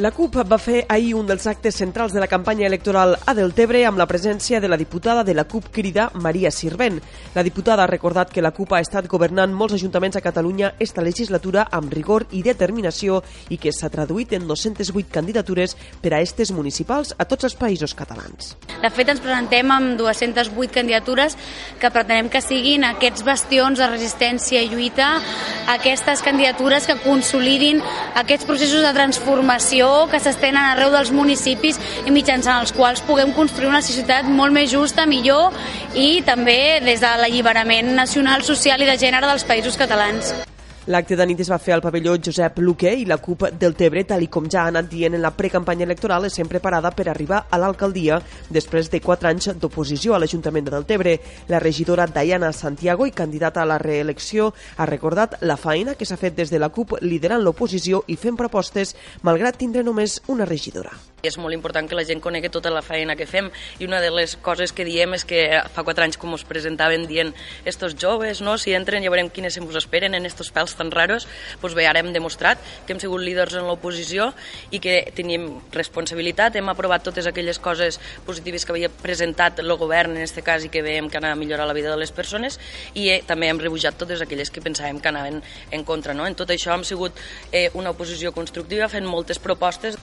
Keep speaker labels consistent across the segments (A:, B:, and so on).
A: La CUP va fer ahir un dels actes centrals de la campanya electoral a Deltebre amb la presència de la diputada de la CUP Crida, Maria Sirvent. La diputada ha recordat que la CUP ha estat governant molts ajuntaments a Catalunya esta legislatura amb rigor i determinació i que s'ha traduït en 208 candidatures per a estes municipals a tots els països catalans.
B: De fet, ens presentem amb 208 candidatures que pretenem que siguin aquests bastions de resistència i lluita, aquestes candidatures que consolidin aquests processos de transformació que s'estenen arreu dels municipis i mitjançant els quals puguem construir una societat molt més justa, millor i també des de l'alliberament nacional, social i de gènere dels països catalans.
A: L'acte de nit es va fer al pavelló Josep Luque i la CUP del Tebre, tal com ja ha anat dient en la precampanya electoral, és sempre preparada per arribar a l'alcaldia després de quatre anys d'oposició a l'Ajuntament de Deltebre. La regidora Diana Santiago i candidata a la reelecció ha recordat la feina que s'ha fet des de la CUP liderant l'oposició i fent propostes malgrat tindre només una regidora.
C: És molt important que la gent conegui tota la feina que fem i una de les coses que diem és que fa quatre anys com us presentaven dient estos joves, no? si entren ja veurem quines se us esperen en estos pèls tan raros, doncs bé, ara hem demostrat que hem sigut líders en l'oposició i que tenim responsabilitat, hem aprovat totes aquelles coses positives que havia presentat el govern en aquest cas i que veiem que anava a millorar la vida de les persones i eh, també hem rebutjat totes aquelles que pensàvem que anaven en contra. No? En tot això hem sigut eh, una oposició constructiva fent moltes propostes.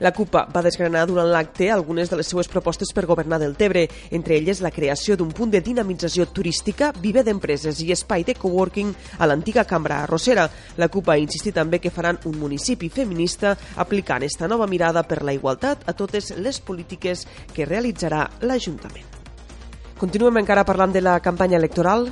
A: La CUP va desgranar durant l'acte algunes de les seues propostes per governar del Tebre, entre elles la creació d'un punt de dinamització turística, viver d'empreses i espai de coworking a l'antiga cambra arrossera. La CUP ha insistit també que faran un municipi feminista aplicant esta nova mirada per la igualtat a totes les polítiques que realitzarà l'Ajuntament. Continuem encara parlant de la campanya electoral.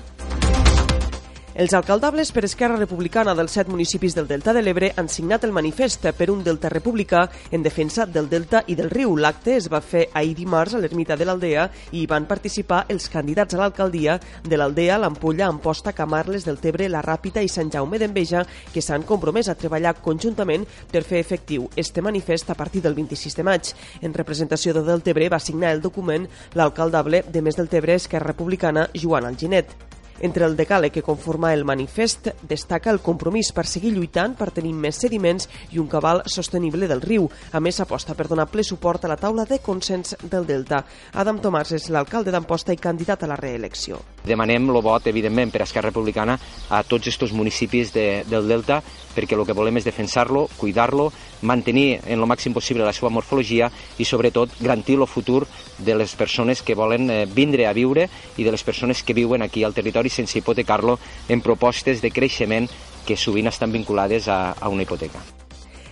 A: Els alcaldables per Esquerra Republicana dels set municipis del Delta de l'Ebre han signat el manifest per un Delta republicà en defensa del Delta i del riu. L'acte es va fer ahir dimarts a l'ermita de l'Aldea i hi van participar els candidats a l'alcaldia de l'Aldea, l'Ampolla, Amposta, Camarles, del Tebre, la Ràpita i Sant Jaume d'Enveja, que s'han compromès a treballar conjuntament per fer efectiu este manifest a partir del 26 de maig. En representació de Deltebre va signar el document l'alcaldable de Més del Tebre, Esquerra Republicana, Joan Alginet. Entre el decàleg que conforma el manifest destaca el compromís per seguir lluitant per tenir més sediments i un cabal sostenible del riu. A més, aposta per donar ple suport a la taula de consens del Delta. Adam Tomàs és l'alcalde d'Amposta i candidat a la reelecció.
D: Demanem el vot, evidentment, per Esquerra Republicana a tots aquests municipis de, del Delta perquè el que volem és defensar-lo, cuidar-lo, mantenir en el màxim possible la seva morfologia i sobretot garantir el futur de les persones que volen eh, vindre a viure i de les persones que viuen aquí al territori sense hipotecar-lo en propostes de creixement que sovint estan vinculades a, a una hipoteca.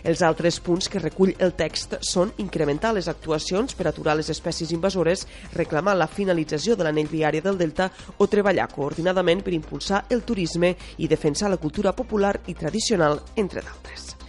A: Els altres punts que recull el text són incrementar les actuacions per aturar les espècies invasores, reclamar la finalització de l'anell viari del Delta o treballar coordinadament per impulsar el turisme i defensar la cultura popular i tradicional, entre d'altres.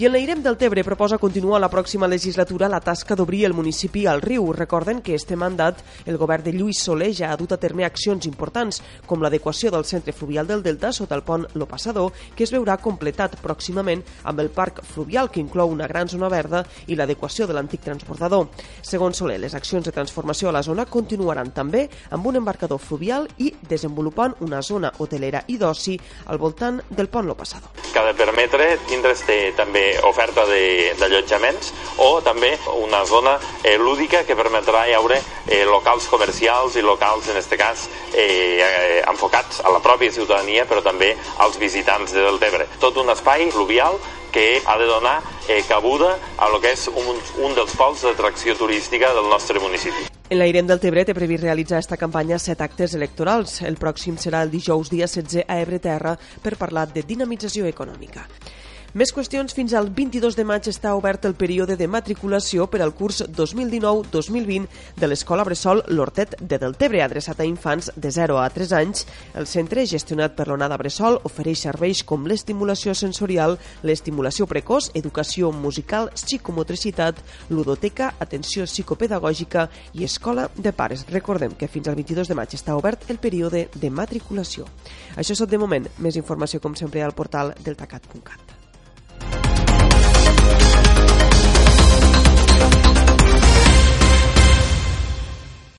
A: I el Leirem del Tebre proposa continuar la pròxima legislatura la tasca d'obrir el municipi al riu. Recorden que este mandat el govern de Lluís Soler ja ha dut a terme accions importants, com l'adequació del centre fluvial del Delta sota el pont Lo Passador, que es veurà completat pròximament amb el parc fluvial, que inclou una gran zona verda i l'adequació de l'antic transbordador. Segons Soler, les accions de transformació a la zona continuaran també amb un embarcador fluvial i desenvolupant una zona hotelera i d'oci al voltant del pont Lo Passador.
E: Que ha de permetre tindre també oferta d'allotjaments o també una zona eh, lúdica que permetrà hi haure eh, locals comercials i locals, en aquest cas, eh, eh, enfocats a la pròpia ciutadania però també als visitants de Deltebre. Tot un espai fluvial que ha de donar eh, cabuda a lo que és un, un dels pols d'atracció turística del nostre municipi.
A: L'Airem del Tebre té previst realitzar esta campanya set actes electorals. El pròxim serà el dijous dia 16 a Ebre Terra per parlar de dinamització econòmica. Més qüestions, fins al 22 de maig està obert el període de matriculació per al curs 2019-2020 de l'Escola Bressol L'Hortet de Deltebre, adreçat a infants de 0 a 3 anys. El centre, gestionat per l'Onada Bressol, ofereix serveis com l'estimulació sensorial, l'estimulació precoç, educació musical, psicomotricitat, ludoteca, atenció psicopedagògica i escola de pares. Recordem que fins al 22 de maig està obert el període de matriculació. Això és tot de moment. Més informació, com sempre, al portal deltacat.cat.